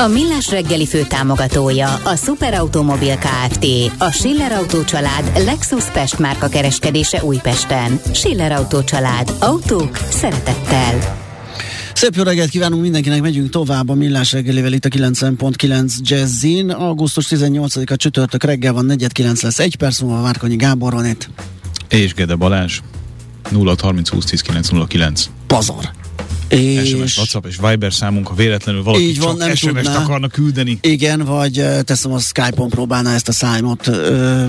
A Millás reggeli fő támogatója a Superautomobil KFT, a Schiller Auto család Lexus Pest márka kereskedése Újpesten. Schiller Auto család. Autók szeretettel. Szép jó reggelt kívánunk mindenkinek, megyünk tovább a Millás reggelivel itt a 90.9 Jazzin. Augusztus 18-a csütörtök reggel van, 4.9 lesz, egy perc múlva Várkonyi Gábor van itt. És Gede Balázs, 0 30 20 10 909. Pazar. És... SMS, WhatsApp és Viber számunk, ha véletlenül valaki így van, csak nem SMS-t tudná. akarna küldeni. Igen, vagy teszem a Skype-on próbálná ezt a szájmot ö,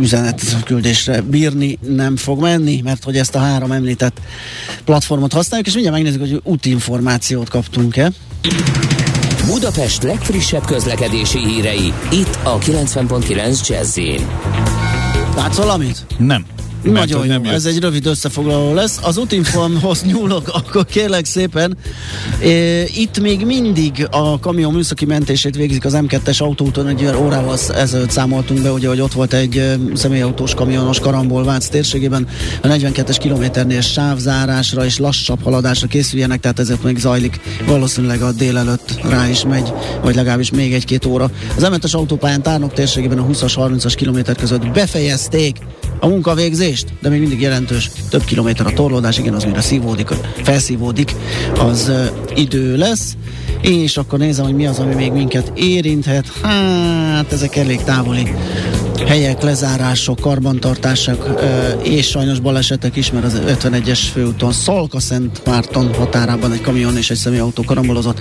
üzenet küldésre bírni, nem fog menni, mert hogy ezt a három említett platformot használjuk, és mindjárt megnézzük, hogy útinformációt kaptunk-e. Budapest legfrissebb közlekedési hírei, itt a 90.9 jazz Látsz valamit? Nem. Nagyon jó, nem ez egy rövid összefoglaló lesz. Az útinformhoz nyúlok, akkor kérlek szépen. E, itt még mindig a kamion műszaki mentését végzik az M2-es autóúton, egy órával ezelőtt számoltunk be, ugye, hogy ott volt egy személyautós kamionos karambol Vác térségében. A 42-es kilométernél sávzárásra és lassabb haladásra készüljenek, tehát ezért még zajlik. Valószínűleg a délelőtt rá is megy, vagy legalábbis még egy-két óra. Az M5-es autópályán Tárnok térségében a 20-as, 30-as kilométer között befejezték a munkavégzést, de még mindig jelentős, több kilométer a torlódás, igen, az mire szívódik, felszívódik, az idő lesz, és akkor nézem, hogy mi az, ami még minket érinthet. Hát, ezek elég távoli helyek, lezárások, karbantartások és sajnos balesetek is, mert az 51-es főúton Szolka Szent Márton határában egy kamion és egy személyautó karambolozott.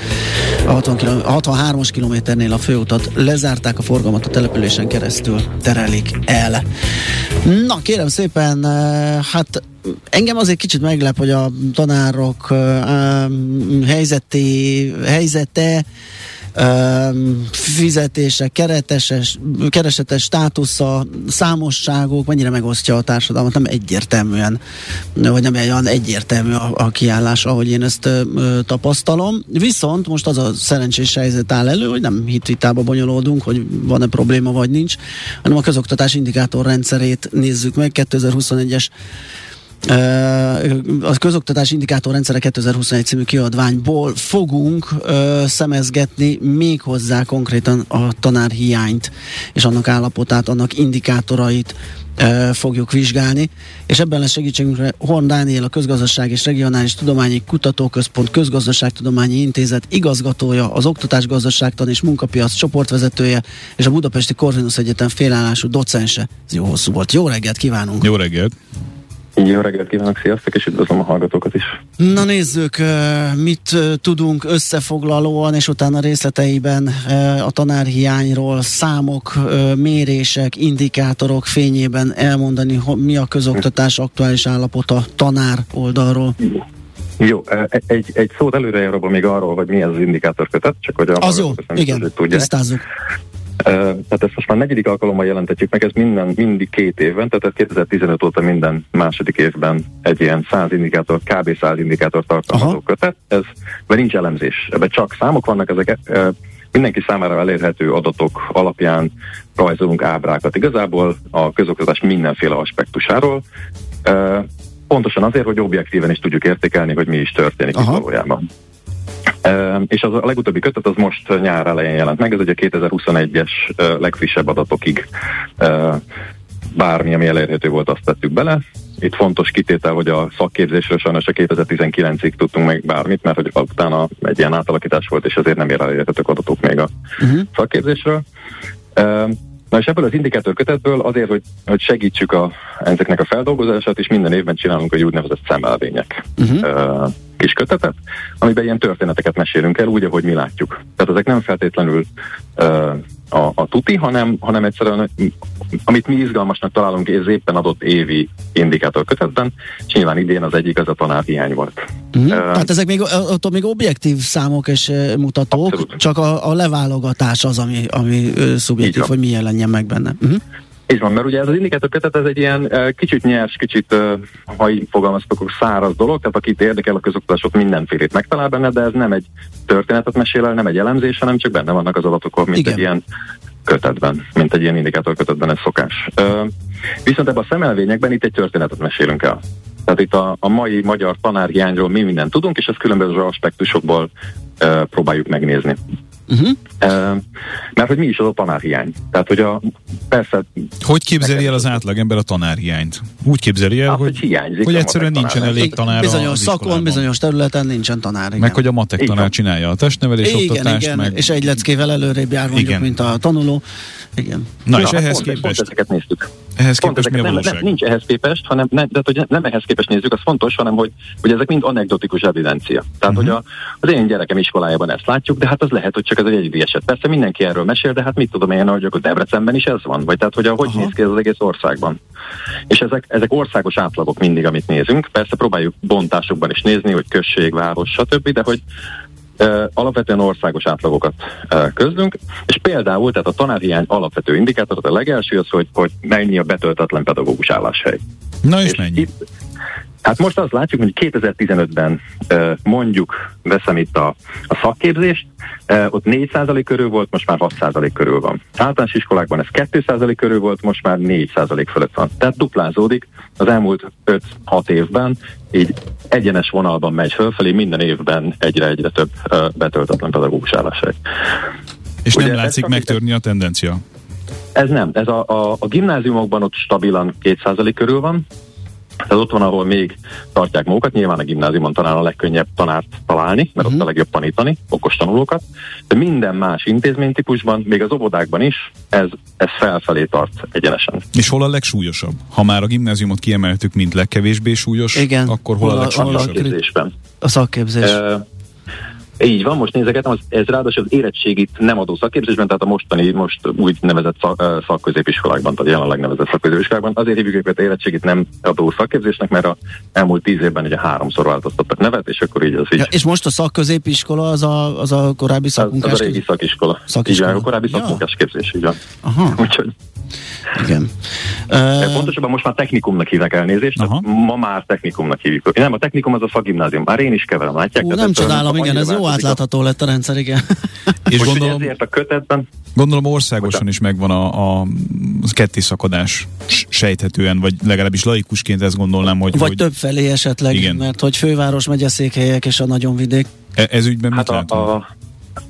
A 60 km, 63-as kilométernél a főutat lezárták, a forgalmat a településen keresztül terelik el. Na, kérem szépen, hát engem azért kicsit meglep, hogy a tanárok helyzeti, helyzete fizetése, kereteses, keresetes státusza, számosságok mennyire megosztja a társadalmat, nem egyértelműen, vagy nem olyan egyértelmű a, a kiállás, ahogy én ezt ö, tapasztalom. Viszont most az a szerencsés helyzet áll elő, hogy nem hitvitába bonyolódunk, hogy van-e probléma vagy nincs, hanem a közoktatás indikátor rendszerét nézzük meg, 2021-es a közoktatás indikátor rendszere 2021 című kiadványból fogunk ö, szemezgetni még hozzá konkrétan a tanárhiányt és annak állapotát, annak indikátorait fogjuk vizsgálni, és ebben lesz segítségünkre Horn Dániel, a Közgazdaság és Regionális Tudományi Kutatóközpont Közgazdaságtudományi Intézet igazgatója, az Oktatásgazdaságtan és Munkapiac csoportvezetője, és a Budapesti Corvinus Egyetem félállású docense. Ez jó hosszú volt. Jó reggelt kívánunk! Jó reggelt! Jó reggelt kívánok, sziasztok, és üdvözlöm a hallgatókat is. Na nézzük, mit tudunk összefoglalóan, és utána részleteiben a tanárhiányról, számok, mérések, indikátorok fényében elmondani, mi a közoktatás aktuális állapota tanár oldalról. Jó, egy, egy szót előre még arról, hogy mi ez az indikátor kötet, csak hogy a Az jó, igen, tisztázzuk. Tehát ezt most már negyedik alkalommal jelentetjük meg, ez minden, mindig két évben, tehát 2015 óta minden második évben egy ilyen 100 indikátor, kb. 100 indikátor tartalmazó Aha. kötet, ez, mert nincs elemzés, ebben csak számok vannak, ezek mindenki számára elérhető adatok alapján rajzolunk ábrákat. Igazából a közoktatás mindenféle aspektusáról, pontosan azért, hogy objektíven is tudjuk értékelni, hogy mi is történik Aha. itt valójában. És az a legutóbbi kötet az most nyár elején jelent meg, ez ugye 2021-es legfrissebb adatokig bármi, ami elérhető volt, azt tettük bele. Itt fontos kitétel, hogy a szakképzésről sajnos a 2019-ig tudtunk meg bármit, mert hogy utána egy ilyen átalakítás volt, és azért nem ér elérhetők adatok még a uh-huh. szakképzésről. Na és ebből az indikátor kötetből azért, hogy, hogy segítsük a, ezeknek a feldolgozását, és minden évben csinálunk egy úgynevezett szemelvények. Uh-huh kis kötetet, amiben ilyen történeteket mesélünk el úgy, ahogy mi látjuk. Tehát ezek nem feltétlenül uh, a, a tuti, hanem, hanem egyszerűen, amit mi izgalmasnak találunk, ez éppen adott évi indikátor kötetben, és nyilván idén az egyik az a tanárhiány volt. Uh-huh. Uh, Tehát ezek még, ott még objektív számok és mutatók, abszolút. csak a, a leválogatás az, ami, ami szubjektív, hogy mi jelenjen meg benne. Uh-huh. Így van, mert ugye ez az indikátorkötet, ez egy ilyen uh, kicsit nyers, kicsit, uh, ha így fogalmaztok, száraz dolog, tehát akit érdekel a közoktatás, ott mindenfélét megtalál benne, de ez nem egy történetet mesél el, nem egy elemzés, hanem csak benne vannak az adatok, mint Igen. egy ilyen kötetben, mint egy ilyen indikátorkötetben ez szokás. Uh, viszont ebben a szemelvényekben itt egy történetet mesélünk el. Tehát itt a, a mai magyar tanárhiányról mi mindent tudunk, és ezt különböző aspektusokból uh, próbáljuk megnézni. Uh-huh. Uh, mert hogy mi is az a tanárhiány. Tehát, hogy a, persze... Hogy képzeli el az átlagember a tanárhiányt? Úgy képzeli el, hát, hogy, hogy, hiányzik hogy egyszerűen nincsen elég tanár Bizonyos szakon, bizonyos területen nincsen tanár. Igen. Meg hogy a matek tanár csinálja a testnevelés igen, oktatást. Igen, meg... és egy leckével előrébb jár mondjuk, igen. mint a tanuló. Igen. Na, Na és ehhez pont, képest? Pont ezeket néztük. Ehhez pont képest mi a nem, nem, nincs ehhez képest, hanem nem, de, hogy nem ehhez képest nézzük, az fontos, hanem hogy, hogy ezek mind anekdotikus evidencia. Tehát, uh-huh. hogy a, az én gyerekem iskolájában ezt látjuk, de hát az lehet, hogy csak ez egy egyedi eset. Persze mindenki erről mesél, de hát mit tudom én, hogy a Debrecenben is ez van, vagy tehát, hogy ahogy Aha. néz ki ez az egész országban. És ezek, ezek országos átlagok mindig, amit nézünk. Persze próbáljuk bontásokban is nézni, hogy község, város, stb., de hogy alapvetően országos átlagokat közlünk, és például, tehát a tanárhiány alapvető indikátor, a legelső az, hogy, hogy mennyi a betöltetlen pedagógus álláshely. Na és, és mennyi? Itt, Hát most azt látjuk, hogy 2015-ben mondjuk veszem itt a, a szakképzést, ott 4% körül volt, most már 6% körül van. Általános iskolákban ez 2% körül volt, most már 4% fölött van. Tehát duplázódik az elmúlt 5-6 évben, így egyenes vonalban megy fölfelé, minden évben egyre-egyre több betöltetlen pedagógus álláshely. És Ugye nem látszik megtörni a tendencia? Ez nem. Ez a, a, a gimnáziumokban ott stabilan 2% körül van, ez ott van, ahol még tartják magukat, nyilván a gimnáziumon talán a legkönnyebb tanárt találni, mert uh-huh. ott mhm. a legjobb tanítani, okos tanulókat, de minden más intézménytípusban, még az óvodákban is, ez, ez felfelé tart egyenesen. És hol a legsúlyosabb? Ha már a gimnáziumot kiemeltük, mint legkevésbé súlyos, Igen. akkor hol, hol a, a legsúlyosabb? A szakképzésben. A szakképzés. Uh, így van, most nézegetem, az, ez ráadásul az érettségit nem adó szakképzésben, tehát a mostani, most úgy nevezett szak, szakközépiskolákban, tehát jelenleg nevezett szakközépiskolákban. Azért hívjuk őket érettségit nem adó szakképzésnek, mert a elmúlt tíz évben ugye háromszor változtattak nevet, és akkor így az így. Ja, és most a szakközépiskola az a, az a korábbi szakmunkás? Az, az a régi szakiskola. szakiskola. Igen, a korábbi ja. szakmunkás képzés, így van. Aha. Úgyhogy igen. Uh, Pontosabban most már technikumnak hívnak elnézést, uh-huh. ma már technikumnak hívjuk. Nem, a technikum az a szakgimnázium. Már én is keverem, látják? Ú, nem csodálom, igen, ez jó átlátható lett a rendszer, igen. És most gondolom, ezért a kötetben... Gondolom országosan is megvan a, a ketté szakadás sejthetően, vagy legalábbis laikusként ezt gondolnám, hogy... Vagy hogy... több felé esetleg, igen. mert hogy főváros, megyeszékhelyek és a nagyon vidék. E- ez ügyben hát mit a, a,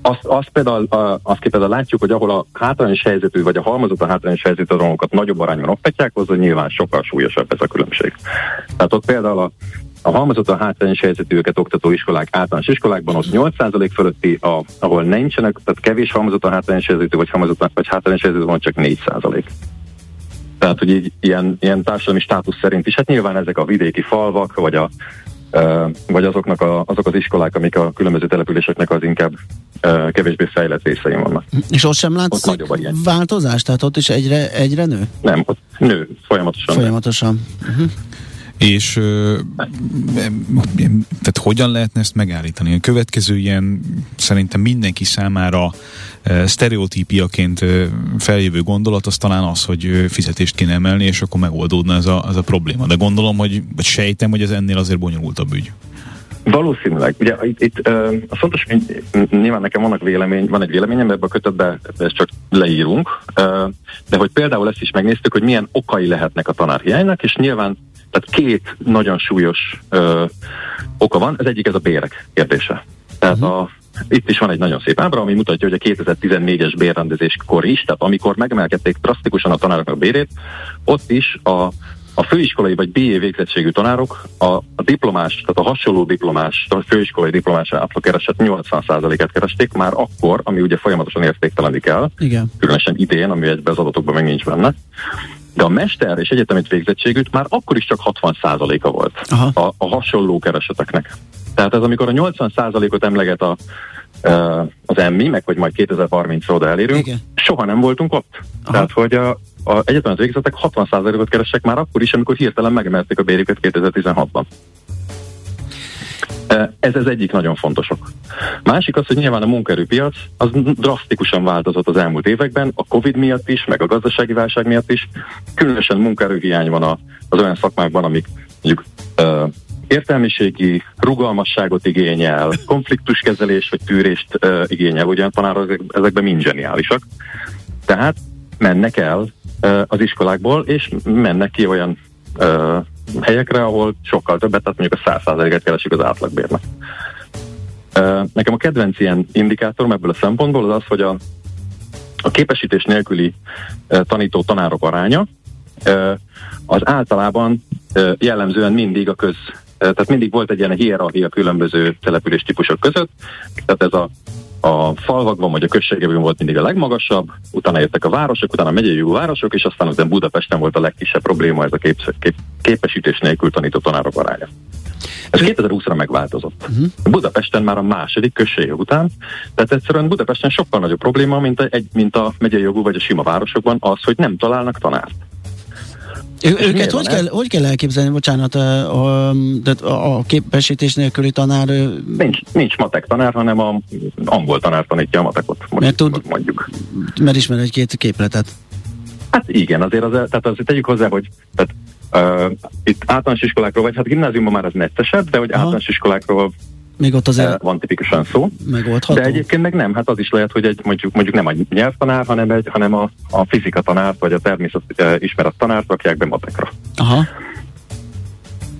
azt, azt, például, azt például látjuk, hogy ahol a hátrányos helyzetű, vagy a halmozott a hátrányos helyzetű romokat nagyobb arányban oktatják, az nyilván sokkal súlyosabb ez a különbség. Tehát ott például a, a halmozott a hátrányos helyzetűeket oktató iskolák általános iskolákban ott 8% fölötti, a, ahol nincsenek, tehát kevés halmozott a hátrányos helyzetű, vagy halmozott vagy hátrányos helyzetű van csak 4%. Tehát, hogy így ilyen, ilyen társadalmi státusz szerint is, hát nyilván ezek a vidéki falvak, vagy a vagy azoknak a, azok az iskolák, amik a különböző településeknek az inkább kevésbé fejlett részein vannak. És ott sem látsz változást? Tehát ott is egyre, egyre nő? Nem, ott nő, folyamatosan. Folyamatosan. Uh-huh. És tehát hogyan lehetne ezt megállítani? A következő ilyen szerintem mindenki számára sztereotípiaként feljövő gondolat az talán az, hogy fizetést kéne emelni, és akkor megoldódna ez a, ez a probléma. De gondolom, hogy, vagy sejtem, hogy ez ennél azért bonyolultabb ügy. Valószínűleg. Ugye itt, itt uh, a fontos, hogy nyilván nekem vannak vélemény, van egy véleményem ebbe a kötetbe, ezt csak leírunk, uh, de hogy például ezt is megnéztük, hogy milyen okai lehetnek a tanárhiánynak, és nyilván tehát két nagyon súlyos uh, oka van, ez egyik ez a bérek kérdése. Tehát uh-huh. a, itt is van egy nagyon szép ábra, ami mutatja, hogy a 2014-es bérrendezéskor is, tehát amikor megemelkedték drasztikusan a tanároknak bérét, ott is a a főiskolai vagy BA végzettségű tanárok a, a diplomás, tehát a hasonló diplomás, a főiskolai diplomás átlagkereset 80%-et keresték már akkor, ami ugye folyamatosan értéktelenik el, Igen. különösen idén, ami egyben az adatokban még nincs benne. De a mester és egyetemit végzettségűt már akkor is csak 60%-a volt a, a hasonló kereseteknek. Tehát ez amikor a 80%-ot emleget a, az emmi, meg hogy majd 2030-ra oda elérünk, Igen. soha nem voltunk ott. Aha. Tehát, hogy a, a egyetemet végzettek 60%-ot keresek már akkor is, amikor hirtelen megemelték a bérjüket 2016-ban. Ez az egyik nagyon fontosok. Másik az, hogy nyilván a munkaerőpiac az drasztikusan változott az elmúlt években, a Covid miatt is, meg a gazdasági válság miatt is. Különösen munkaerőhiány van az olyan szakmákban, amik mondjuk értelmiségi rugalmasságot igényel, konfliktuskezelés vagy tűrést igényel, ugyan ezek, ezekben mind zseniálisak. Tehát mennek el az iskolákból, és mennek ki olyan helyekre, ahol sokkal többet, tehát mondjuk a 100%-et keresik az átlagbérnek. Nekem a kedvenc ilyen indikátorom ebből a szempontból az az, hogy a, a képesítés nélküli tanító tanárok aránya az általában jellemzően mindig a köz tehát mindig volt egy ilyen hierarchia különböző település típusok között, tehát ez a a falvakban vagy a községekben volt mindig a legmagasabb, utána jöttek a városok, utána a megyei városok, és aztán az Budapesten volt a legkisebb probléma, ez a kép, kép, képesítés nélkül tanító tanárok aránya. Ez 2020-ra megváltozott. Uh-huh. Budapesten már a második község után, tehát egyszerűen Budapesten sokkal nagyobb probléma, mint a, egy, mint a megyei jogú vagy a sima városokban az, hogy nem találnak tanárt. Ő, őket hogy kell, hogy kell elképzelni, bocsánat, a, a, a képesítés nélküli tanár? Nincs, nincs matek tanár, hanem a angol tanár tanítja a matekot, most, mert tud, mondjuk. Mert ismer egy-két képletet. Hát igen, azért, az, tehát azért tegyük hozzá, hogy tehát, uh, itt általános iskolákról, vagy hát gimnáziumban már az neccesebb, de hogy Aha. általános iskolákról még ott azért van tipikusan szó. Megoldható. De egyébként meg nem, hát az is lehet, hogy egy, mondjuk, mondjuk nem a nyelvtanár, hanem, egy, hanem a, a fizika tanárt, vagy a természet ismeret tanárt rakják be matekra. Aha.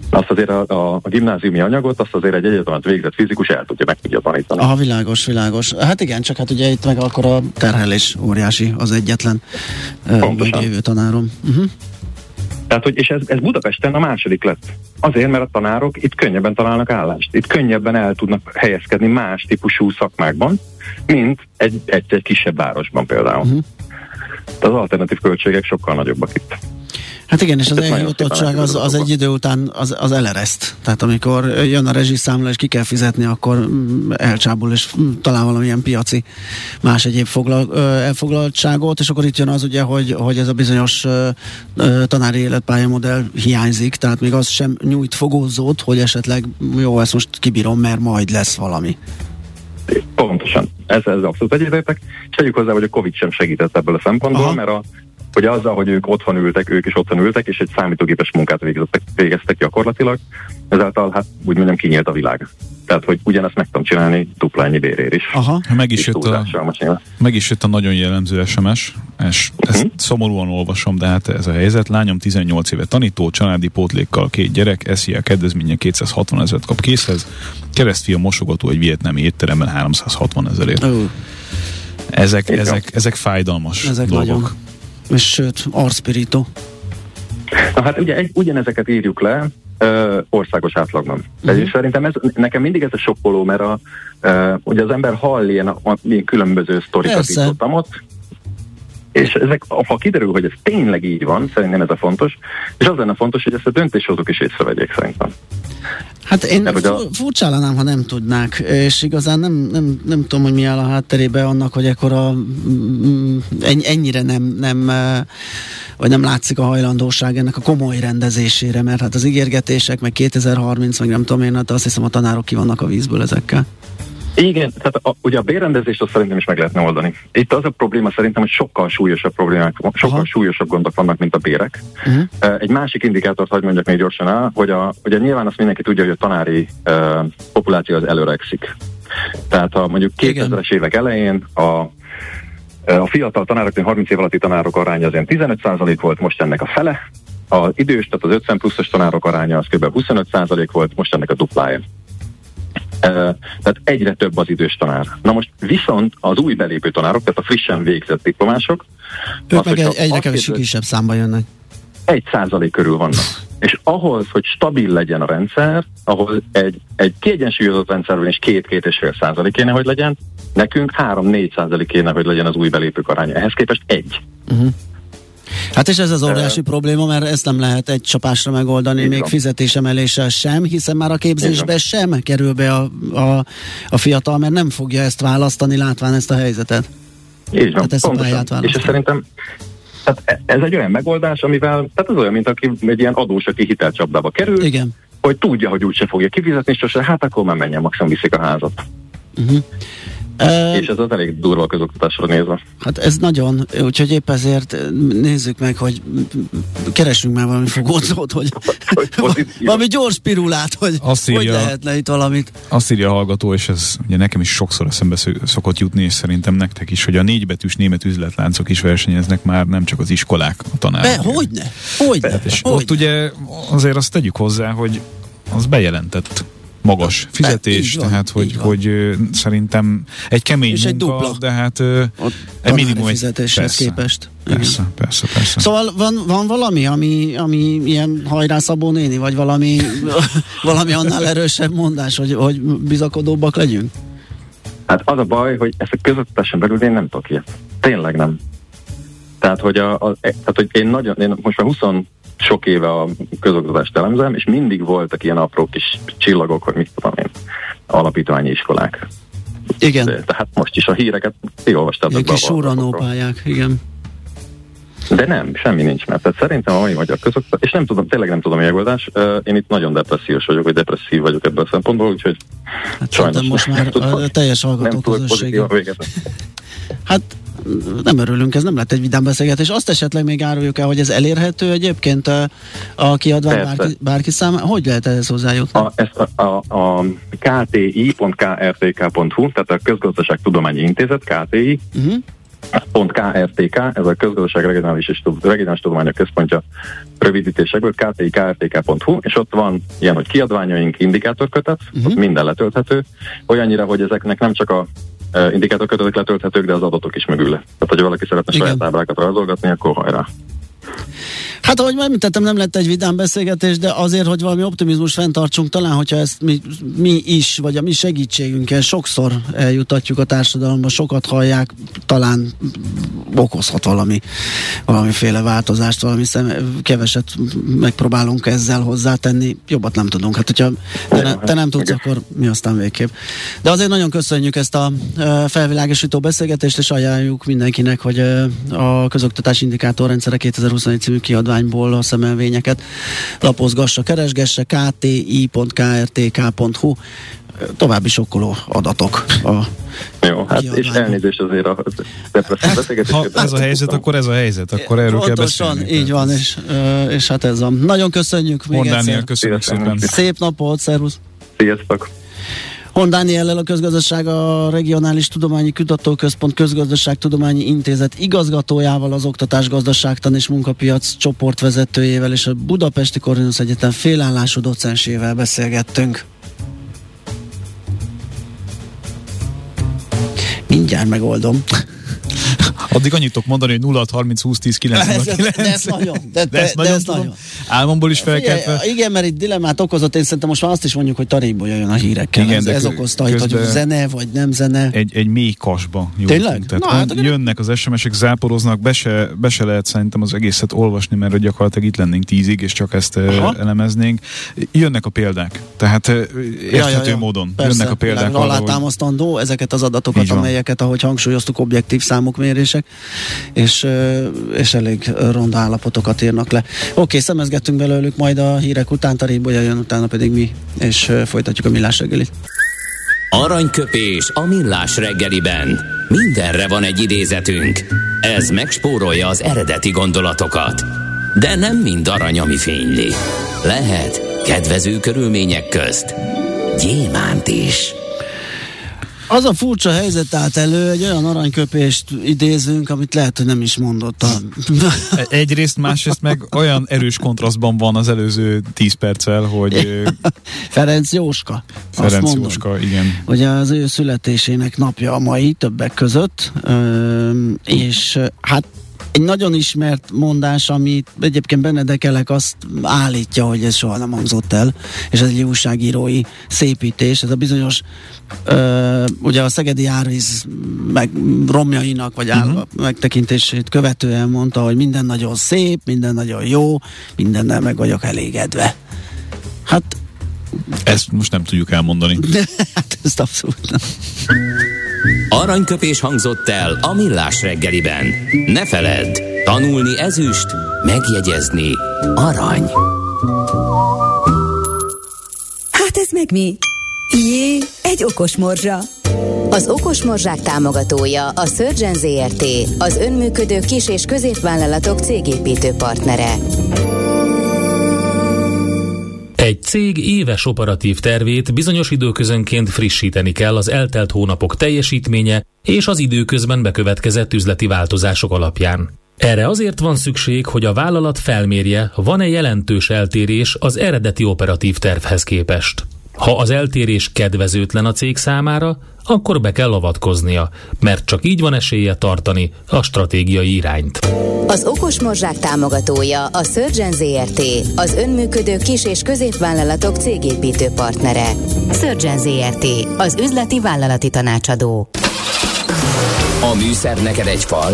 Azt azért a, a, a gimnáziumi anyagot, azt azért egy egyetemet végzett fizikus el tudja, meg tudja tanítani. Aha, világos, világos. Hát igen, csak hát ugye itt meg akkor a terhelés óriási az egyetlen meglévő tanárom. Uh-huh. Tehát, hogy, és ez, ez Budapesten a második lett. Azért, mert a tanárok itt könnyebben találnak állást. Itt könnyebben el tudnak helyezkedni más típusú szakmákban, mint egy, egy, egy kisebb városban például. Uh-huh. az alternatív költségek sokkal nagyobbak itt. Hát igen, és az eljutottság az, az egy idő után az, az elereszt. Tehát amikor jön a rezsiszámla és ki kell fizetni, akkor mm, elcsábul és mm, talál valamilyen piaci más egyéb foglal, elfoglaltságot, és akkor itt jön az ugye, hogy, hogy ez a bizonyos tanári életpályamodell hiányzik, tehát még az sem nyújt fogózót, hogy esetleg jó, ezt most kibírom, mert majd lesz valami. Pontosan. Ez, ez abszolút egyetértek. És tegyük hozzá, hogy a Covid sem segített ebből a szempontból, Aha. mert a hogy azzal, hogy ők otthon ültek, ők is otthon ültek, és egy számítógépes munkát végeztek, végeztek gyakorlatilag, ezáltal hát úgy mondjam kinyílt a világ. Tehát, hogy ugyanezt meg tudom csinálni dupla ennyi bérér is. Aha, meg is, jött a, meg is jött a nagyon jellemző SMS, és uh-huh. ezt szomorúan olvasom, de hát ez a helyzet. Lányom 18 éve tanító, családi pótlékkal két gyerek, eszi a kedvezménye 260 ezeret kap készhez, keresztfia mosogató egy vietnami étteremben 360 ezerért. Uh. Ezek, ezek, ezek fájdalmas ezek dolgok. Nagyon sőt, arszpirító. Na hát ugye egy, ugyanezeket írjuk le ö, országos átlagban. Uh-huh. És szerintem ez, nekem mindig ez a sokkoló, mert a, ö, ugye az ember hall ilyen, a, ilyen különböző sztorikat itt ott, és ezek, ha kiderül, hogy ez tényleg így van, szerintem ez a fontos, és az lenne fontos, hogy ezt a döntéshozók is észrevegyék szerintem. Hát én Mert, a... ha nem tudnák, és igazán nem, nem, nem tudom, hogy mi áll a hátterébe annak, hogy ekkora ennyire nem, nem vagy nem látszik a hajlandóság ennek a komoly rendezésére, mert hát az ígérgetések, meg 2030, meg nem tudom én, hát azt hiszem a tanárok ki vannak a vízből ezekkel. Igen, tehát a, ugye a bérrendezést azt szerintem is meg lehetne oldani. Itt az a probléma szerintem, hogy sokkal súlyosabb problémák, sokkal Aha. súlyosabb gondok vannak, mint a bérek. Uh-huh. Egy másik indikátort hagy mondjak még gyorsan el, hogy a, ugye nyilván azt mindenki tudja, hogy a tanári uh, populáció az előregszik. Tehát ha mondjuk 2000-es évek elején a a fiatal tanárok, 30 év alatti tanárok aránya az ilyen 15% volt, most ennek a fele. Az idős, tehát az 50 pluszos tanárok aránya az kb. 25% volt, most ennek a duplája. Tehát egyre több az idős tanár. Na most viszont az új belépő tanárok, tehát a frissen végzett diplomások, ők az, meg egy, egyre kevesebb kisebb számba jönnek. Egy százalék körül vannak. És ahhoz, hogy stabil legyen a rendszer, ahhoz egy, egy kiegyensúlyozott rendszerben is két-két és fél százalék kéne, hogy legyen, nekünk három-négy százalék kéne, hogy legyen az új belépők aránya. Ehhez képest egy. Uh-huh. Hát és ez az óriási uh, probléma, mert ezt nem lehet egy csapásra megoldani, még van. fizetésemeléssel sem, hiszen már a képzésbe sem kerül be a, a, a fiatal, mert nem fogja ezt választani, látván ezt a helyzetet. Így van, hát ezt pontosan. A és ez szerintem tehát ez egy olyan megoldás, amivel, tehát az olyan, mint aki egy ilyen adós, aki hitelcsapdába kerül, Igen hogy tudja, hogy úgyse fogja kifizetni, és sose, hát akkor már menjen, maximum viszik a házat. Uh-huh. Uh, és ez az elég durva a közoktatásra nézve. Hát ez nagyon, úgyhogy épp ezért nézzük meg, hogy keresünk már valami fogódzót, hogy, hogy valami gyors pirulát, hogy azt írja, hogy lehetne itt valamit. Azt írja a hallgató, és ez ugye nekem is sokszor eszembe szokott jutni, és szerintem nektek is, hogy a négybetűs német üzletláncok is versenyeznek már, nem csak az iskolák, a tanárok. Be, hogyne, hogyne. És hogyne. ott ugye azért azt tegyük hozzá, hogy az bejelentett magas fizetés, van, tehát hogy, hogy szerintem egy kemény és munka, egy dupla. de hát egy minimum fizetéshez persze, képest. Persze, Igen. persze, persze. Szóval van, van valami, ami, ami ilyen hajrá Szabó néni, vagy valami, valami annál erősebb mondás, hogy, hogy bizakodóbbak legyünk? Hát az a baj, hogy ezt a közöttesen belül én nem tudok ilyet. Tényleg nem. Tehát, hogy, a, a, tehát, hogy én nagyon, én most már 20 sok éve a közoktatást elemzem, és mindig voltak ilyen apró kis csillagok, hogy mit tudom én, alapítványi iskolák. Igen. De, tehát most is a híreket olvastátok be. Kis pályák, igen. De nem, semmi nincs, mert tehát szerintem a mai magyar közoktatás, és nem tudom, tényleg nem tudom a megoldás, én itt nagyon depressziós vagyok, vagy depresszív vagyok ebből a szempontból, úgyhogy hát sajnos most már nem a teljes hallgató közösség. Hát nem örülünk, ez nem lett egy vidám beszélgetés. Azt esetleg még áruljuk el, hogy ez elérhető egyébként a, a kiadvány bárki, bárki számára. Hogy lehet ehhez hozzájutni? A, ezt a, a, a kti.krtk.hu, tehát a Közgazdaság Tudományi Intézet, KTI, uh-huh. KRTK, ez a Közgazdaság Regionális és Regionális Tudományok Központja rövidítésekből, kti.krtk.hu, és ott van ilyen, hogy kiadványaink, indikátorkötet, uh-huh. ott minden letölthető, olyannyira, hogy ezeknek nem csak a indikátorkötetek letölthetők, de az adatok is mögül. Tehát, hogyha valaki szeretne Igen. saját ábrákat rajzolgatni, akkor hajrá. Hát ahogy már említettem, nem lett egy vidám beszélgetés, de azért, hogy valami optimizmus fenntartsunk, talán, hogyha ezt mi, mi is, vagy a mi segítségünkkel sokszor eljutatjuk a társadalomba, sokat hallják, talán okozhat valami, valamiféle változást, valami szem, keveset megpróbálunk ezzel hozzátenni, jobbat nem tudunk. Hát, hogyha te, ne, te nem tudsz, akkor mi aztán végképp. De azért nagyon köszönjük ezt a felvilágosító beszélgetést, és ajánljuk mindenkinek, hogy a közoktatás indikátorrendszere 2021 című kiadvány kiadványból a szemelvényeket lapozgassa, keresgesse kti.krtk.hu további sokkoló adatok a Jó, hát és elnézést azért a depresszív beszélgetés. Ha ez a helyzet, akkor ez a helyzet, akkor erről Pontosan, kell beszélni. így van, és, és hát ez a. Nagyon köszönjük még Dániel, köszönjük szépen. Szép napot, szervusz! Sziasztok! Hon Dániellel a közgazdaság a Regionális Tudományi Kutatóközpont Közgazdaságtudományi Intézet igazgatójával, az Oktatás Gazdaságtan és Munkapiac csoportvezetőjével és a Budapesti Korvinusz Egyetem félállású docensével beszélgettünk. Mindjárt megoldom. Addig annyit tudok mondani, hogy 0 30 20 10 9 ez, de, de ez nagyon. De, de, ez de, nagyon, ez nagyon. Álmomból is felkeltve. Igen, mert itt dilemmát okozott, én szerintem most már azt is mondjuk, hogy tarékból jön a hírekkel. Igen, ez, de ez okozta, hogy zene, vagy nem zene. Egy, egy mély kasba Tényleg? Tehát Na, hát, jönnek az SMS-ek, záporoznak, be se, be se lehet szerintem az egészet olvasni, mert gyakorlatilag itt lennénk tízig, és csak ezt Aha. elemeznénk. Jönnek a példák, tehát érthető ja, ja, ja. módon Persze, jönnek a példák. Alátámasztandó ezeket az adatokat, amelyeket, ahogy hangsúlyoztuk, objektív számok mérések és, és elég ronda állapotokat írnak le. Oké, okay, szemezgettünk belőlük, majd a hírek után, Tarébolya jön, utána pedig mi, és folytatjuk a millás reggelit. Aranyköpés a millás reggeliben. Mindenre van egy idézetünk. Ez megspórolja az eredeti gondolatokat. De nem mind arany, ami fényli. Lehet kedvező körülmények közt gyémánt is. Az a furcsa helyzet állt elő, egy olyan aranyköpést idézünk, amit lehet, hogy nem is mondott. A... Egyrészt, másrészt meg olyan erős kontrasztban van az előző 10 perccel, hogy... Ferenc Jóska. Ferenc mondom, Jóska, igen. Hogy az ő születésének napja a mai többek között, és hát egy nagyon ismert mondás, amit egyébként Benedekelek azt állítja, hogy ez soha nem hangzott el, és ez egy újságírói szépítés, ez a bizonyos ö, ugye a Szegedi árvíz meg romjainak, vagy áll, uh-huh. megtekintését követően mondta, hogy minden nagyon szép, minden nagyon jó, mindennel meg vagyok elégedve. Hát ezt most nem tudjuk elmondani. hát ezt abszolút nem. Aranyköpés hangzott el a millás reggeliben. Ne feledd, tanulni ezüst, megjegyezni arany. Hát ez meg mi? Jé, egy okos morzsa. Az Okos Morzsák támogatója a Surgeon ZRT, az önműködő kis- és középvállalatok cégépítő partnere. Egy cég éves operatív tervét bizonyos időközönként frissíteni kell az eltelt hónapok teljesítménye és az időközben bekövetkezett üzleti változások alapján. Erre azért van szükség, hogy a vállalat felmérje, van-e jelentős eltérés az eredeti operatív tervhez képest. Ha az eltérés kedvezőtlen a cég számára, akkor be kell avatkoznia, mert csak így van esélye tartani a stratégiai irányt. Az Okos Morzsák támogatója a Surgeon ZRT, az önműködő kis- és középvállalatok cégépítő partnere. Surgeon ZRT, az üzleti vállalati tanácsadó. A műszer neked egy fal,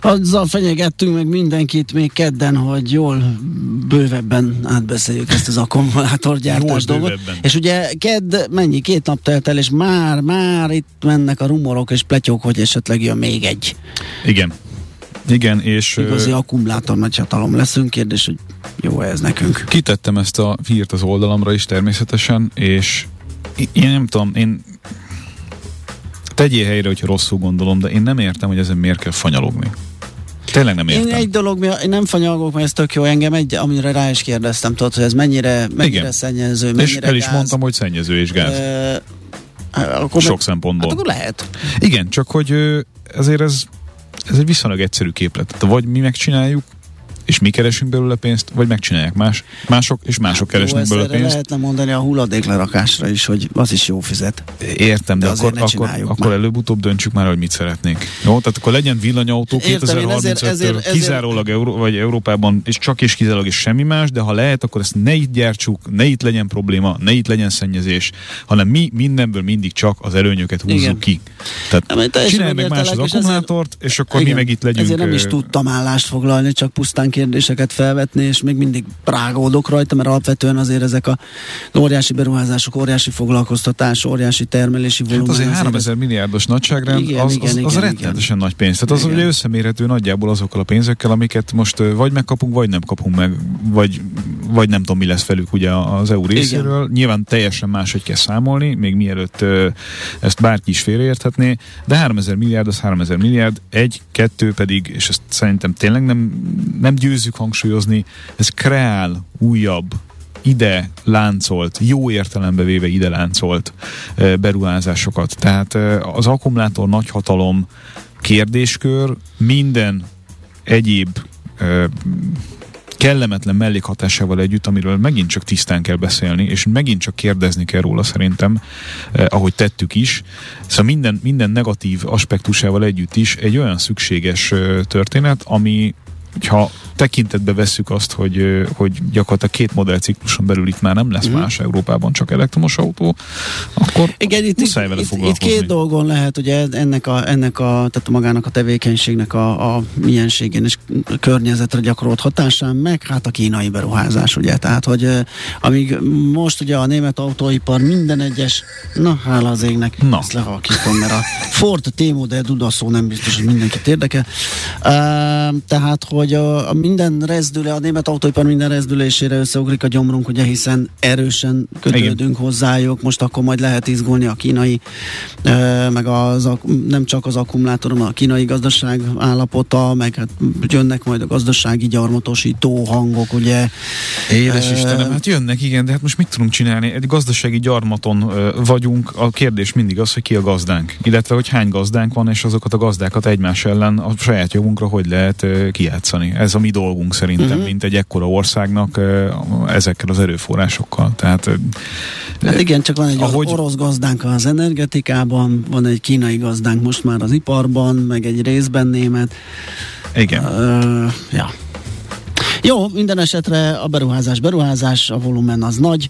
Azzal fenyegettünk meg mindenkit még kedden, hogy jól bővebben átbeszéljük ezt az akkumulátorgyártás dolgot. Bővebben. És ugye kedd mennyi, két nap telt el, és már, már itt mennek a rumorok és pletyók, hogy esetleg jön még egy. Igen. Igen, és... Igazi akkumulátor nagy hatalom leszünk, kérdés, hogy jó ez nekünk. Kitettem ezt a hírt az oldalamra is természetesen, és én nem tudom, én tegyél helyre, hogyha rosszul gondolom, de én nem értem, hogy ezen miért kell fanyalogni. Tényleg nem értem. Én egy dolog, én nem fanyalgok, mert ez tök jó engem, egy, amire rá is kérdeztem, tudod, hogy ez mennyire, mennyire Igen. szennyező, mennyire És el is gáz. mondtam, hogy szennyező és gáz. E, akkor Sok meg, szempontból. Hát akkor lehet. Igen, csak hogy ezért ez, ez egy viszonylag egyszerű képlet. Vagy mi megcsináljuk, és mi keresünk belőle pénzt, vagy megcsinálják más, mások, és mások hát keresnek belőle pénzt. lehetne mondani a hulladéklerakásra is, hogy az is jó fizet. Értem, de, de akkor, akkor, akkor előbb-utóbb döntsük már, hogy mit szeretnénk. Jó, tehát akkor legyen villanyautó 2035-től kizárólag Euró, vagy Európában, és csak és kizárólag és semmi más, de ha lehet, akkor ezt ne itt gyártsuk, ne itt legyen probléma, ne itt legyen szennyezés, hanem mi mindenből mindig csak az előnyöket húzzuk Igen. ki. Tehát csinálj meg más az akkumulátort, és akkor mi meg itt legyünk. Ezért nem is tudtam állást foglalni, csak pusztán kérdéseket felvetni, és még mindig prágódok rajta, mert alapvetően azért ezek a óriási beruházások, óriási foglalkoztatás, óriási termelési volumen. Hát azért 3000 ez... milliárdos nagyságrend, igen, az, igen, az, az igen, rettenetesen nagy pénz. Tehát az igen. ugye összemérhető nagyjából azokkal a pénzekkel, amiket most vagy megkapunk, vagy nem kapunk meg, vagy, vagy nem tudom, mi lesz velük ugye az EU részéről. Igen. Nyilván teljesen máshogy kell számolni, még mielőtt ezt bárki is félreérthetné, de 3000 milliárd az 3000 milliárd, egy, kettő pedig, és ezt szerintem tényleg nem, nem győzzük hangsúlyozni, ez kreál újabb ide láncolt, jó értelembe véve ide láncolt beruházásokat. Tehát az akkumulátor nagyhatalom kérdéskör minden egyéb kellemetlen mellékhatásával együtt, amiről megint csak tisztán kell beszélni, és megint csak kérdezni kell róla szerintem, eh, ahogy tettük is. Szóval minden, minden negatív aspektusával együtt is egy olyan szükséges eh, történet, ami ha tekintetbe vesszük azt, hogy, hogy gyakorlatilag két modellcikluson belül itt már nem lesz mm. más Európában, csak elektromos autó, akkor Igen, itt, muszáj vele itt, itt két dolgon lehet, ugye ennek a, ennek a tehát magának a tevékenységnek a, a mienségén és a környezetre gyakorolt hatásán, meg hát a kínai beruházás, ugye, tehát, hogy amíg most ugye a német autóipar minden egyes, na hála az égnek, na. ezt lehalkítom, mert a Ford T-modell dudaszó nem biztos, hogy mindenkit érdekel. Uh, tehát, hogy a, a minden rezdüle, a német autóipar minden rezdülésére összeugrik a gyomrunk, ugye, hiszen erősen kötődünk Igen. hozzájuk, most akkor majd lehet izgulni a kínai, meg az, nem csak az akkumulátor, hanem a kínai gazdaság állapota, meg hát jönnek majd a gazdasági gyarmatosító hangok, ugye. Édes Istenem, hát jönnek, igen, de hát most mit tudunk csinálni? Egy gazdasági gyarmaton vagyunk, a kérdés mindig az, hogy ki a gazdánk, illetve hogy hány gazdánk van, és azokat a gazdákat egymás ellen a saját jogunkra hogy lehet kijátszani. Ez a mi dolgunk szerintem, uh-huh. mint egy ekkora országnak ezekkel az erőforrásokkal. Tehát, hát igen, csak van egy ahogy... orosz gazdánk az energetikában, van egy kínai gazdánk most már az iparban, meg egy részben német. Igen. Uh, ja. Jó, minden esetre a beruházás beruházás, a volumen az nagy,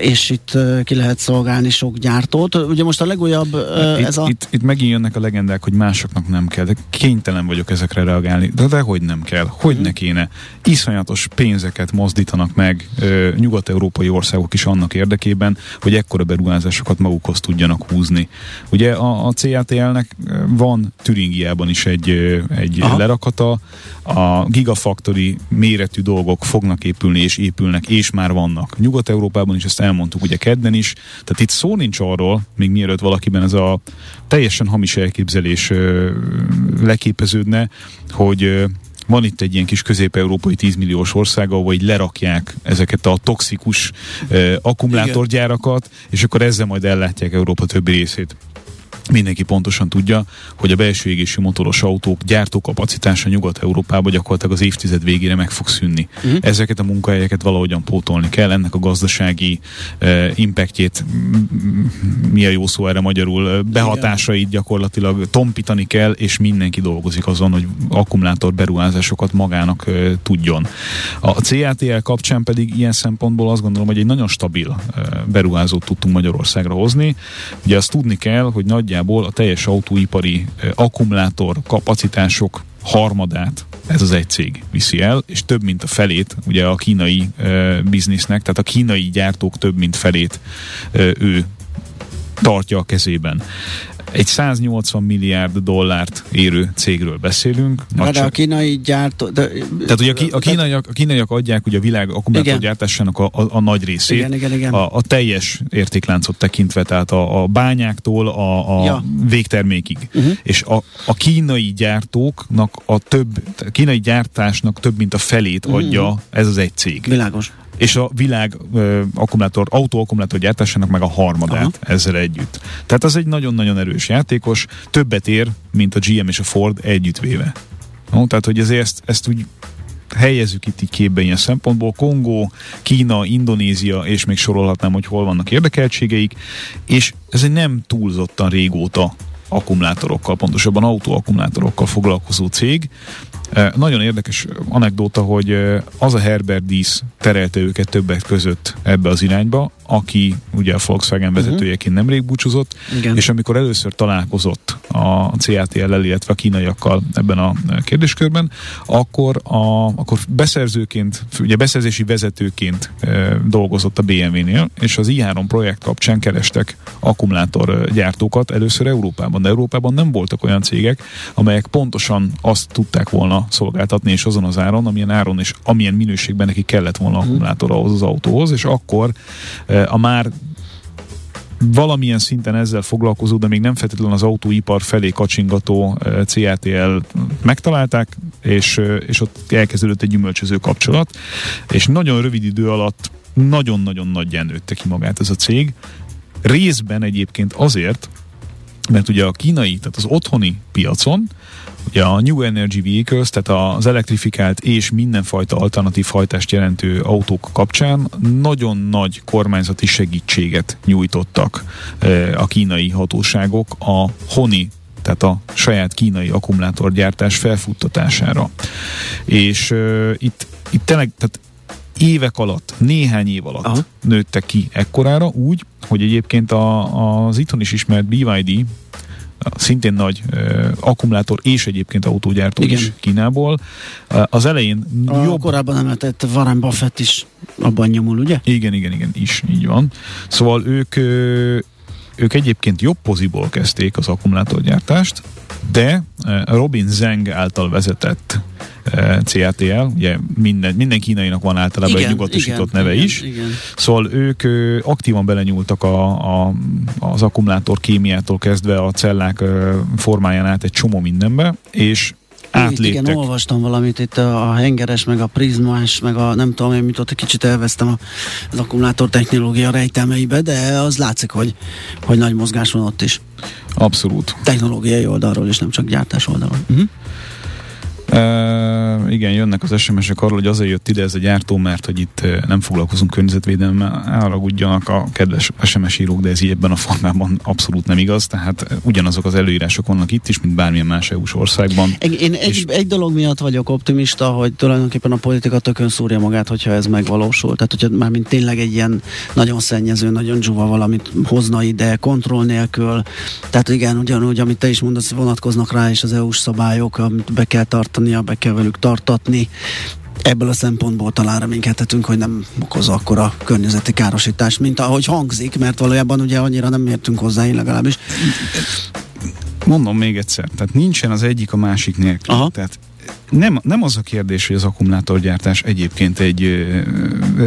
és itt ki lehet szolgálni sok gyártót. Ugye most a legújabb itt, ez a... Itt, itt megint jönnek a legendák, hogy másoknak nem kell, de kénytelen vagyok ezekre reagálni. De, de hogy nem kell, hogy hmm. ne kéne. Iszonyatos pénzeket mozdítanak meg nyugat-európai országok is annak érdekében, hogy ekkora beruházásokat magukhoz tudjanak húzni. Ugye a, a CATL-nek van Türingiában is egy, egy lerakata, a Gigafactory méretű dolgok fognak épülni és épülnek, és már vannak. Nyugat-Európában is ezt elmondtuk ugye kedden is, tehát itt szó nincs arról, még mielőtt valakiben ez a teljesen hamis elképzelés ö, leképeződne, hogy ö, van itt egy ilyen kis közép-európai 10 milliós ország, ahol lerakják ezeket a toxikus uh, akkumulátorgyárakat, és akkor ezzel majd ellátják Európa többi részét mindenki pontosan tudja, hogy a belső égésű motoros autók gyártókapacitása Nyugat-Európában gyakorlatilag az évtized végére meg fog szűnni. Uh-huh. Ezeket a munkahelyeket valahogyan pótolni kell, ennek a gazdasági uh, impactjét, mi a jó szó erre magyarul, behatásait gyakorlatilag tompítani kell, és mindenki dolgozik azon, hogy akkumulátor beruházásokat magának uh, tudjon. A CATL kapcsán pedig ilyen szempontból azt gondolom, hogy egy nagyon stabil uh, beruházót tudtunk Magyarországra hozni. Ugye azt tudni kell, hogy nagyjából nagyjából a teljes autóipari akkumulátor kapacitások harmadát ez az egy cég viszi el, és több mint a felét ugye a kínai uh, biznisznek, tehát a kínai gyártók több mint felét uh, ő tartja a kezében egy 180 milliárd dollárt érő cégről beszélünk. De, de a kínai gyártó... De, tehát ugye a, a, kínaiak, a kínaiak adják ugye a világ akkumulátorgyártásának a, a, a nagy részét. Igen, igen, igen. A, a teljes értékláncot tekintve, tehát a, a bányáktól a, a ja. végtermékig. Uh-huh. És a, a kínai gyártóknak a több, a kínai gyártásnak több mint a felét uh-huh. adja ez az egy cég. Világos és a világ ö, akkumulátor, autóakkumulátor gyártásának meg a harmadát Aha. ezzel együtt. Tehát az egy nagyon-nagyon erős játékos, többet ér, mint a GM és a Ford együttvéve. No, tehát, hogy ezért ezt, ezt úgy helyezzük itt így képbe ilyen szempontból. Kongó, Kína, Indonézia, és még sorolhatnám, hogy hol vannak érdekeltségeik, és ez egy nem túlzottan régóta akkumulátorokkal, pontosabban autóakkumulátorokkal foglalkozó cég, nagyon érdekes anekdóta, hogy az a Herbert Dísz terelte őket többek között ebbe az irányba, aki ugye a Volkswagen mhm. vezetőjeként nemrég búcsúzott, Igen. és amikor először találkozott a CATL-el, illetve a kínaiakkal ebben a kérdéskörben, akkor, a, akkor beszerzőként, ugye beszerzési vezetőként e, dolgozott a BMW-nél, és az i3 projekt kapcsán kerestek akkumulátorgyártókat először Európában, de Európában nem voltak olyan cégek, amelyek pontosan azt tudták volna szolgáltatni, és azon az áron, amilyen áron és amilyen minőségben neki kellett volna mhm. akkumulátor ahhoz az autóhoz, és akkor a már valamilyen szinten ezzel foglalkozó, de még nem feltétlenül az autóipar felé kacsingató CATL megtalálták, és, és ott elkezdődött egy gyümölcsöző kapcsolat, és nagyon rövid idő alatt nagyon-nagyon nagy nőtte ki magát ez a cég. Részben egyébként azért, mert ugye a kínai, tehát az otthoni piacon Ugye a New Energy Vehicles, tehát az elektrifikált és mindenfajta alternatív hajtást jelentő autók kapcsán nagyon nagy kormányzati segítséget nyújtottak eh, a kínai hatóságok a Honi tehát a saját kínai akkumulátorgyártás felfuttatására. És uh, itt, itt tényleg, tehát évek alatt, néhány év alatt Aha. nőttek ki ekkorára úgy, hogy egyébként a, az itthon is ismert BYD szintén nagy uh, akkumulátor és egyébként autógyártó Igen. is Kínából. Az elején a jobb... korábban említett Warren Buffett is abban nyomul, ugye? Igen, igen, igen, is, így van. Szóval ők uh, ők egyébként jobb poziból kezdték az akkumulátorgyártást, de Robin Zeng által vezetett CATL, ugye minden, minden kínainak van általában igen, egy nyugatosított igen, neve igen, is. Igen. Szóval ők aktívan belenyúltak a, a, az akkumulátor kémiától kezdve a cellák formáján át egy csomó mindenbe, és átléptek. Igen, olvastam valamit itt a, a hengeres, meg a prizmás, meg a nem tudom én mit ott egy kicsit elvesztem a, az akkumulátor technológia rejtelmeibe, de az látszik, hogy, hogy nagy mozgás van ott is. Abszolút. Technológiai oldalról és nem csak gyártás oldalról. Uh-huh. Igen, jönnek az SMS-ek arról, hogy azért jött ide ez a gyártó, mert hogy itt nem foglalkozunk környezetvédelemmel, elragudjanak a kedves SMS írók, de ez így ebben a formában abszolút nem igaz, tehát ugyanazok az előírások vannak itt is, mint bármilyen más EU-s országban. Én egy, egy dolog miatt vagyok optimista, hogy tulajdonképpen a politika tökön szúrja magát, hogyha ez megvalósul. Tehát, hogyha már mint tényleg egy ilyen nagyon szennyező, nagyon dzsuva valamit hozna ide, kontroll nélkül. Tehát igen, ugyanúgy, amit te is mondasz, vonatkoznak rá is az EU-s szabályok, amit be kell tartania, be kell velük tartatni. Ebből a szempontból talán reménykedhetünk, hogy nem okoz akkora környezeti károsítást, mint ahogy hangzik, mert valójában ugye annyira nem értünk hozzá, én legalábbis. Mondom még egyszer, tehát nincsen az egyik a másik nélkül. Aha. Tehát nem, nem az a kérdés, hogy az akkumulátorgyártás egyébként egy ö,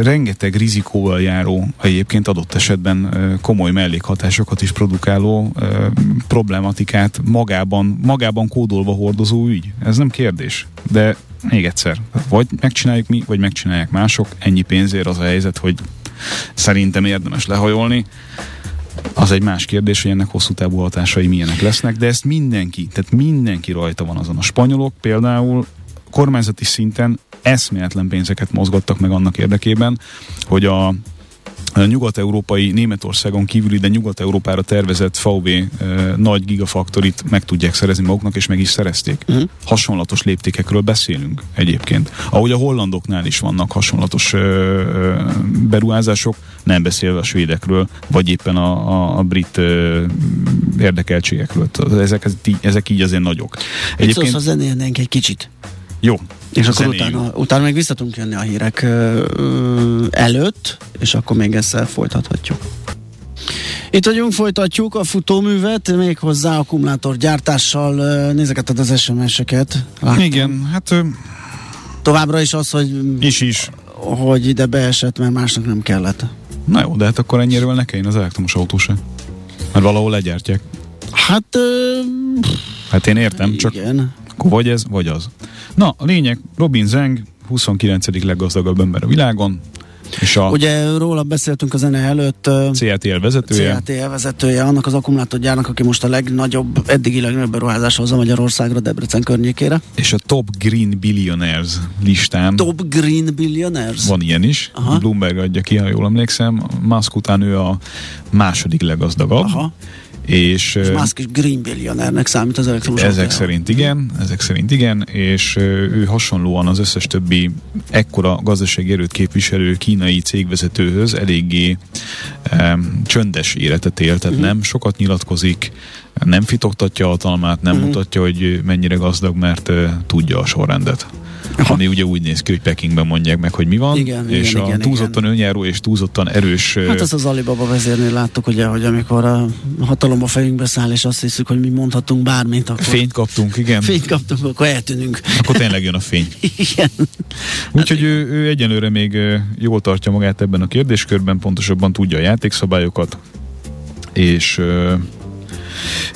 rengeteg rizikóval járó, egyébként adott esetben ö, komoly mellékhatásokat is produkáló ö, problematikát magában, magában kódolva hordozó ügy. Ez nem kérdés. De még egyszer, vagy megcsináljuk mi, vagy megcsinálják mások, ennyi pénzért az a helyzet, hogy szerintem érdemes lehajolni. Az egy más kérdés, hogy ennek hosszú távú hatásai milyenek lesznek, de ezt mindenki, tehát mindenki rajta van azon. A spanyolok például kormányzati szinten eszméletlen pénzeket mozgattak meg annak érdekében, hogy a nyugat-európai, Németországon kívüli, de nyugat-európára tervezett VW e, nagy gigafaktorit meg tudják szerezni maguknak, és meg is szerezték. Uh-huh. Hasonlatos léptékekről beszélünk egyébként. Ahogy a hollandoknál is vannak hasonlatos e, beruházások, nem beszélve a svédekről, vagy éppen a, a, a brit e, érdekeltségekről. Ezek, ezek így azért nagyok. Egyébként... Mit szólsz, egy kicsit? Jó. És akkor utána, utána még vissza tudunk jönni a hírek ö, előtt, és akkor még ezzel folytathatjuk. Itt vagyunk, folytatjuk a futóművet, még hozzá akkumulátorgyártással nézegeted az SMS-eket. Láttam. Igen, hát... Továbbra is az, hogy... Is is. Hogy ide beesett, mert másnak nem kellett. Na jó, de hát akkor ennyire ne kelljen az elektromos autó se. Mert valahol legyártják. Hát... Ö... Hát én értem, csak... Igen. Akkor vagy ez, vagy az. Na, a lényeg, Robin Zeng, 29. leggazdagabb ember a világon, és a Ugye róla beszéltünk a zene előtt. CATL vezetője. CATL vezetője, annak az akkumulátorgyárnak, aki most a legnagyobb, eddigi legnagyobb beruházás hozza Magyarországra, Debrecen környékére. És a Top Green Billionaires listán. Top Green Billionaires? Van ilyen is. Aha. Bloomberg adja ki, ha jól emlékszem. Musk után ő a második leggazdagabb. Aha. És, és Musk is green billionernek számít az elektromos Ezek autójában. szerint igen, ezek szerint igen, és ő hasonlóan az összes többi ekkora gazdasági erőt képviselő kínai cégvezetőhöz eléggé um, csöndes életet él, tehát uh-huh. nem sokat nyilatkozik, nem fitoktatja a hatalmát, nem uh-huh. mutatja, hogy mennyire gazdag, mert uh, tudja a sorrendet. Aha. ami ugye úgy néz ki, hogy Pekingben mondják meg, hogy mi van, igen, és igen, a igen, túlzottan igen. önjáró és túlzottan erős... Hát ez az Alibaba vezérnél láttuk, ugye, hogy amikor a hatalom a fejünkbe száll, és azt hiszük, hogy mi mondhatunk bármit, akkor... Fényt kaptunk, igen. Fényt kaptunk, akkor eltűnünk. Akkor tényleg jön a fény. igen. Úgyhogy hát, ő, ő egyenlőre még jól tartja magát ebben a kérdéskörben, pontosabban tudja a játékszabályokat, és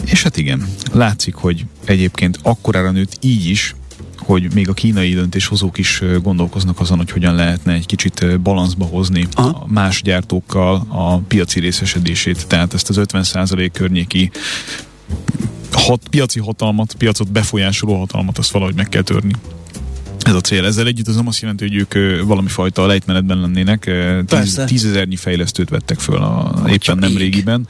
és hát igen, látszik, hogy egyébként akkorára nőtt így is, hogy még a kínai döntéshozók is gondolkoznak azon, hogy hogyan lehetne egy kicsit balanszba hozni Aha. a más gyártókkal a piaci részesedését, tehát ezt az 50% környéki hat, piaci hatalmat, piacot befolyásoló hatalmat, azt valahogy meg kell törni. Ez a cél. Ezzel együtt az nem azt jelenti, hogy ők valami fajta lejtmenetben lennének. Tíz, tízezernyi fejlesztőt vettek föl a, éppen nem régiben.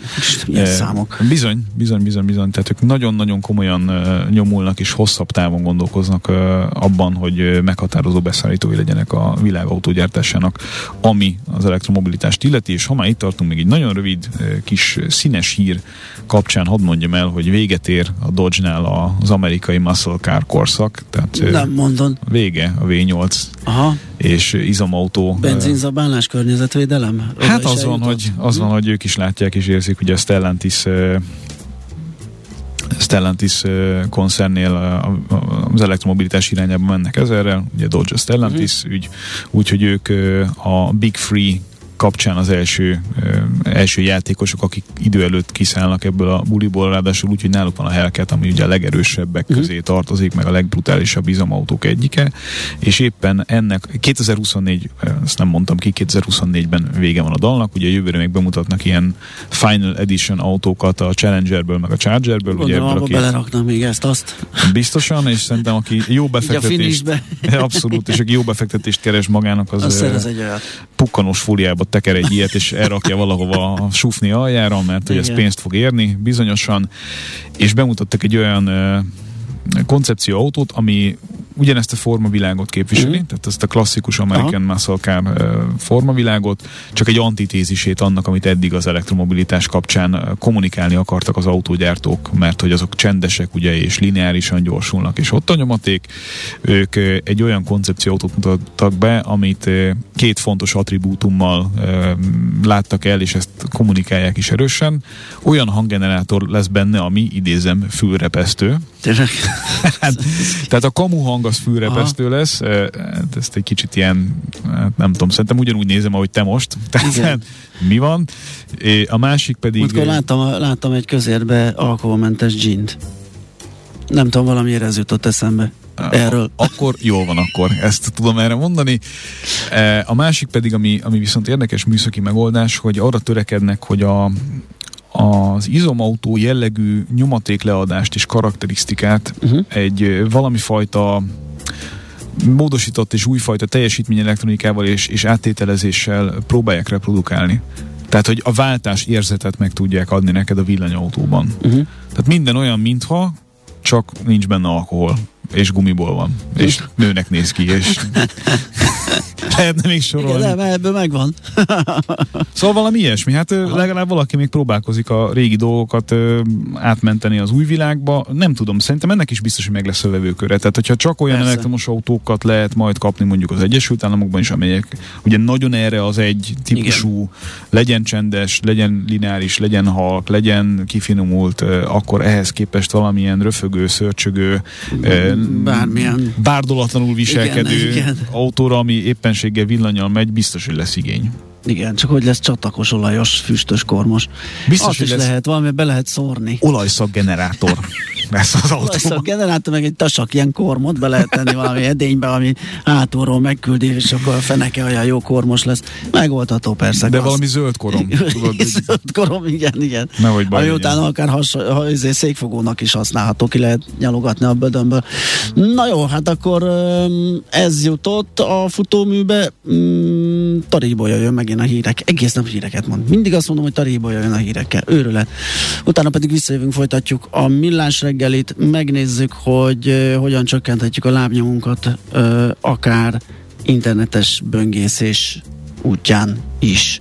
Számok? Bizony, bizony, bizony, bizony. Tehát ők nagyon-nagyon komolyan nyomulnak és hosszabb távon gondolkoznak abban, hogy meghatározó beszállítói legyenek a világ autógyártásának, ami az elektromobilitást illeti, és ha már itt tartunk, még egy nagyon rövid kis színes hír kapcsán hadd mondjam el, hogy véget ér a Dodge-nál az amerikai muscle car korszak. Tehát nem mondon. Vége vége a V8 Aha. és izomautó. Benzinzabálás, környezetvédelem? Oda hát az van, hogy, az van, hogy ők is látják és érzik, hogy a Stellantis Stellantis koncernél az elektromobilitás irányába mennek ezerrel, ugye Dodge Stellantis uh-huh. ügy, úgyhogy ők a Big Free kapcsán az első első játékosok, akik idő előtt kiszállnak ebből a buliból, ráadásul úgy, hogy náluk van a Hellcat, ami ugye a legerősebbek uh-huh. közé tartozik, meg a legbrutálisabb izomautók egyike, és éppen ennek 2024, ezt nem mondtam ki, 2024-ben vége van a dalnak, ugye jövőre még bemutatnak ilyen Final Edition autókat a Challengerből, meg a Chargerből. Gondolom, ugye ebből a két... beleraknak még ezt, azt. Biztosan, és szerintem aki jó befektetést, abszolút, és aki jó befektetést keres magának, az, az egy pukkanós fóliába teker egy ilyet, és elrakja valahova a sufni aljára, mert hogy ez pénzt fog érni, bizonyosan, és bemutattak egy olyan koncepció autót, ami ugyanezt a formavilágot képviseli, mm. tehát ezt a klasszikus American Aha. Muscle Car formavilágot, csak egy antitézisét annak, amit eddig az elektromobilitás kapcsán kommunikálni akartak az autógyártók, mert hogy azok csendesek, ugye, és lineárisan gyorsulnak, és ott a nyomaték. Ők egy olyan koncepcióautót mutattak be, amit két fontos attribútummal láttak el, és ezt kommunikálják is erősen. Olyan hanggenerátor lesz benne, ami idézem fülrepesztő. hát, tehát a kamu hang az fülrepesztő Aha. lesz. Hát ezt egy kicsit ilyen, hát nem tudom, szerintem ugyanúgy nézem, ahogy te most. Tehát mi van? A másik pedig... Múltkor láttam, láttam egy közérbe alkoholmentes gint. Nem tudom, valamiért ez jutott eszembe. Erről. Akkor jó van, akkor ezt tudom erre mondani. A másik pedig, ami, ami viszont érdekes műszaki megoldás, hogy arra törekednek, hogy a, az izomautó jellegű nyomatékleadást és karakterisztikát uh-huh. egy valami fajta módosított és újfajta teljesítmény elektronikával és, és áttételezéssel próbálják reprodukálni. Tehát, hogy a váltás érzetet meg tudják adni neked a villanyautóban. Uh-huh. Tehát minden olyan, mintha csak nincs benne alkohol és gumiból van, és nőnek néz ki, és lehetne még sorolni. Igen, nem, ebből megvan. szóval valami ilyesmi, hát Aha. legalább valaki még próbálkozik a régi dolgokat átmenteni az új világba. Nem tudom, szerintem ennek is biztos, hogy meg lesz a vevőköre. Tehát, hogyha csak olyan Persze. elektromos autókat lehet majd kapni mondjuk az Egyesült Államokban is, amelyek ugye nagyon erre az egy típusú, Igen. legyen csendes, legyen lineáris, legyen halk, legyen kifinomult, akkor ehhez képest valamilyen röfögő, szörcsögő, bármilyen bárdolatlanul viselkedő igen, igen. autóra, ami éppenséggel villanyal megy, biztos, hogy lesz igény. Igen, csak hogy lesz csatakos, olajos, füstös kormos. Biztos, Azt hogy is lesz lehet, valami be lehet szórni. Olajszakgenerátor lesz az autó. Olajszakgenerátor, meg egy tasak ilyen kormot be lehet tenni valami edénybe, ami hátulról megküldi, és akkor a feneke olyan jó kormos lesz. Megoldható persze. De valami zöld korom. Tudod, zöld korom, igen, igen. Nehogy baj ami után akár has, ha, izé székfogónak is használható, ki lehet nyalogatni a bödönből. Na jó, hát akkor ez jutott a futóműbe. Mm, jön megint jön a hírek. Egész nap híreket mond. Mindig azt mondom, hogy taréba jön a hírekkel. Őrület. Utána pedig visszajövünk, folytatjuk a millás reggelit, megnézzük, hogy uh, hogyan csökkenthetjük a lábnyomunkat, uh, akár internetes böngészés útján is.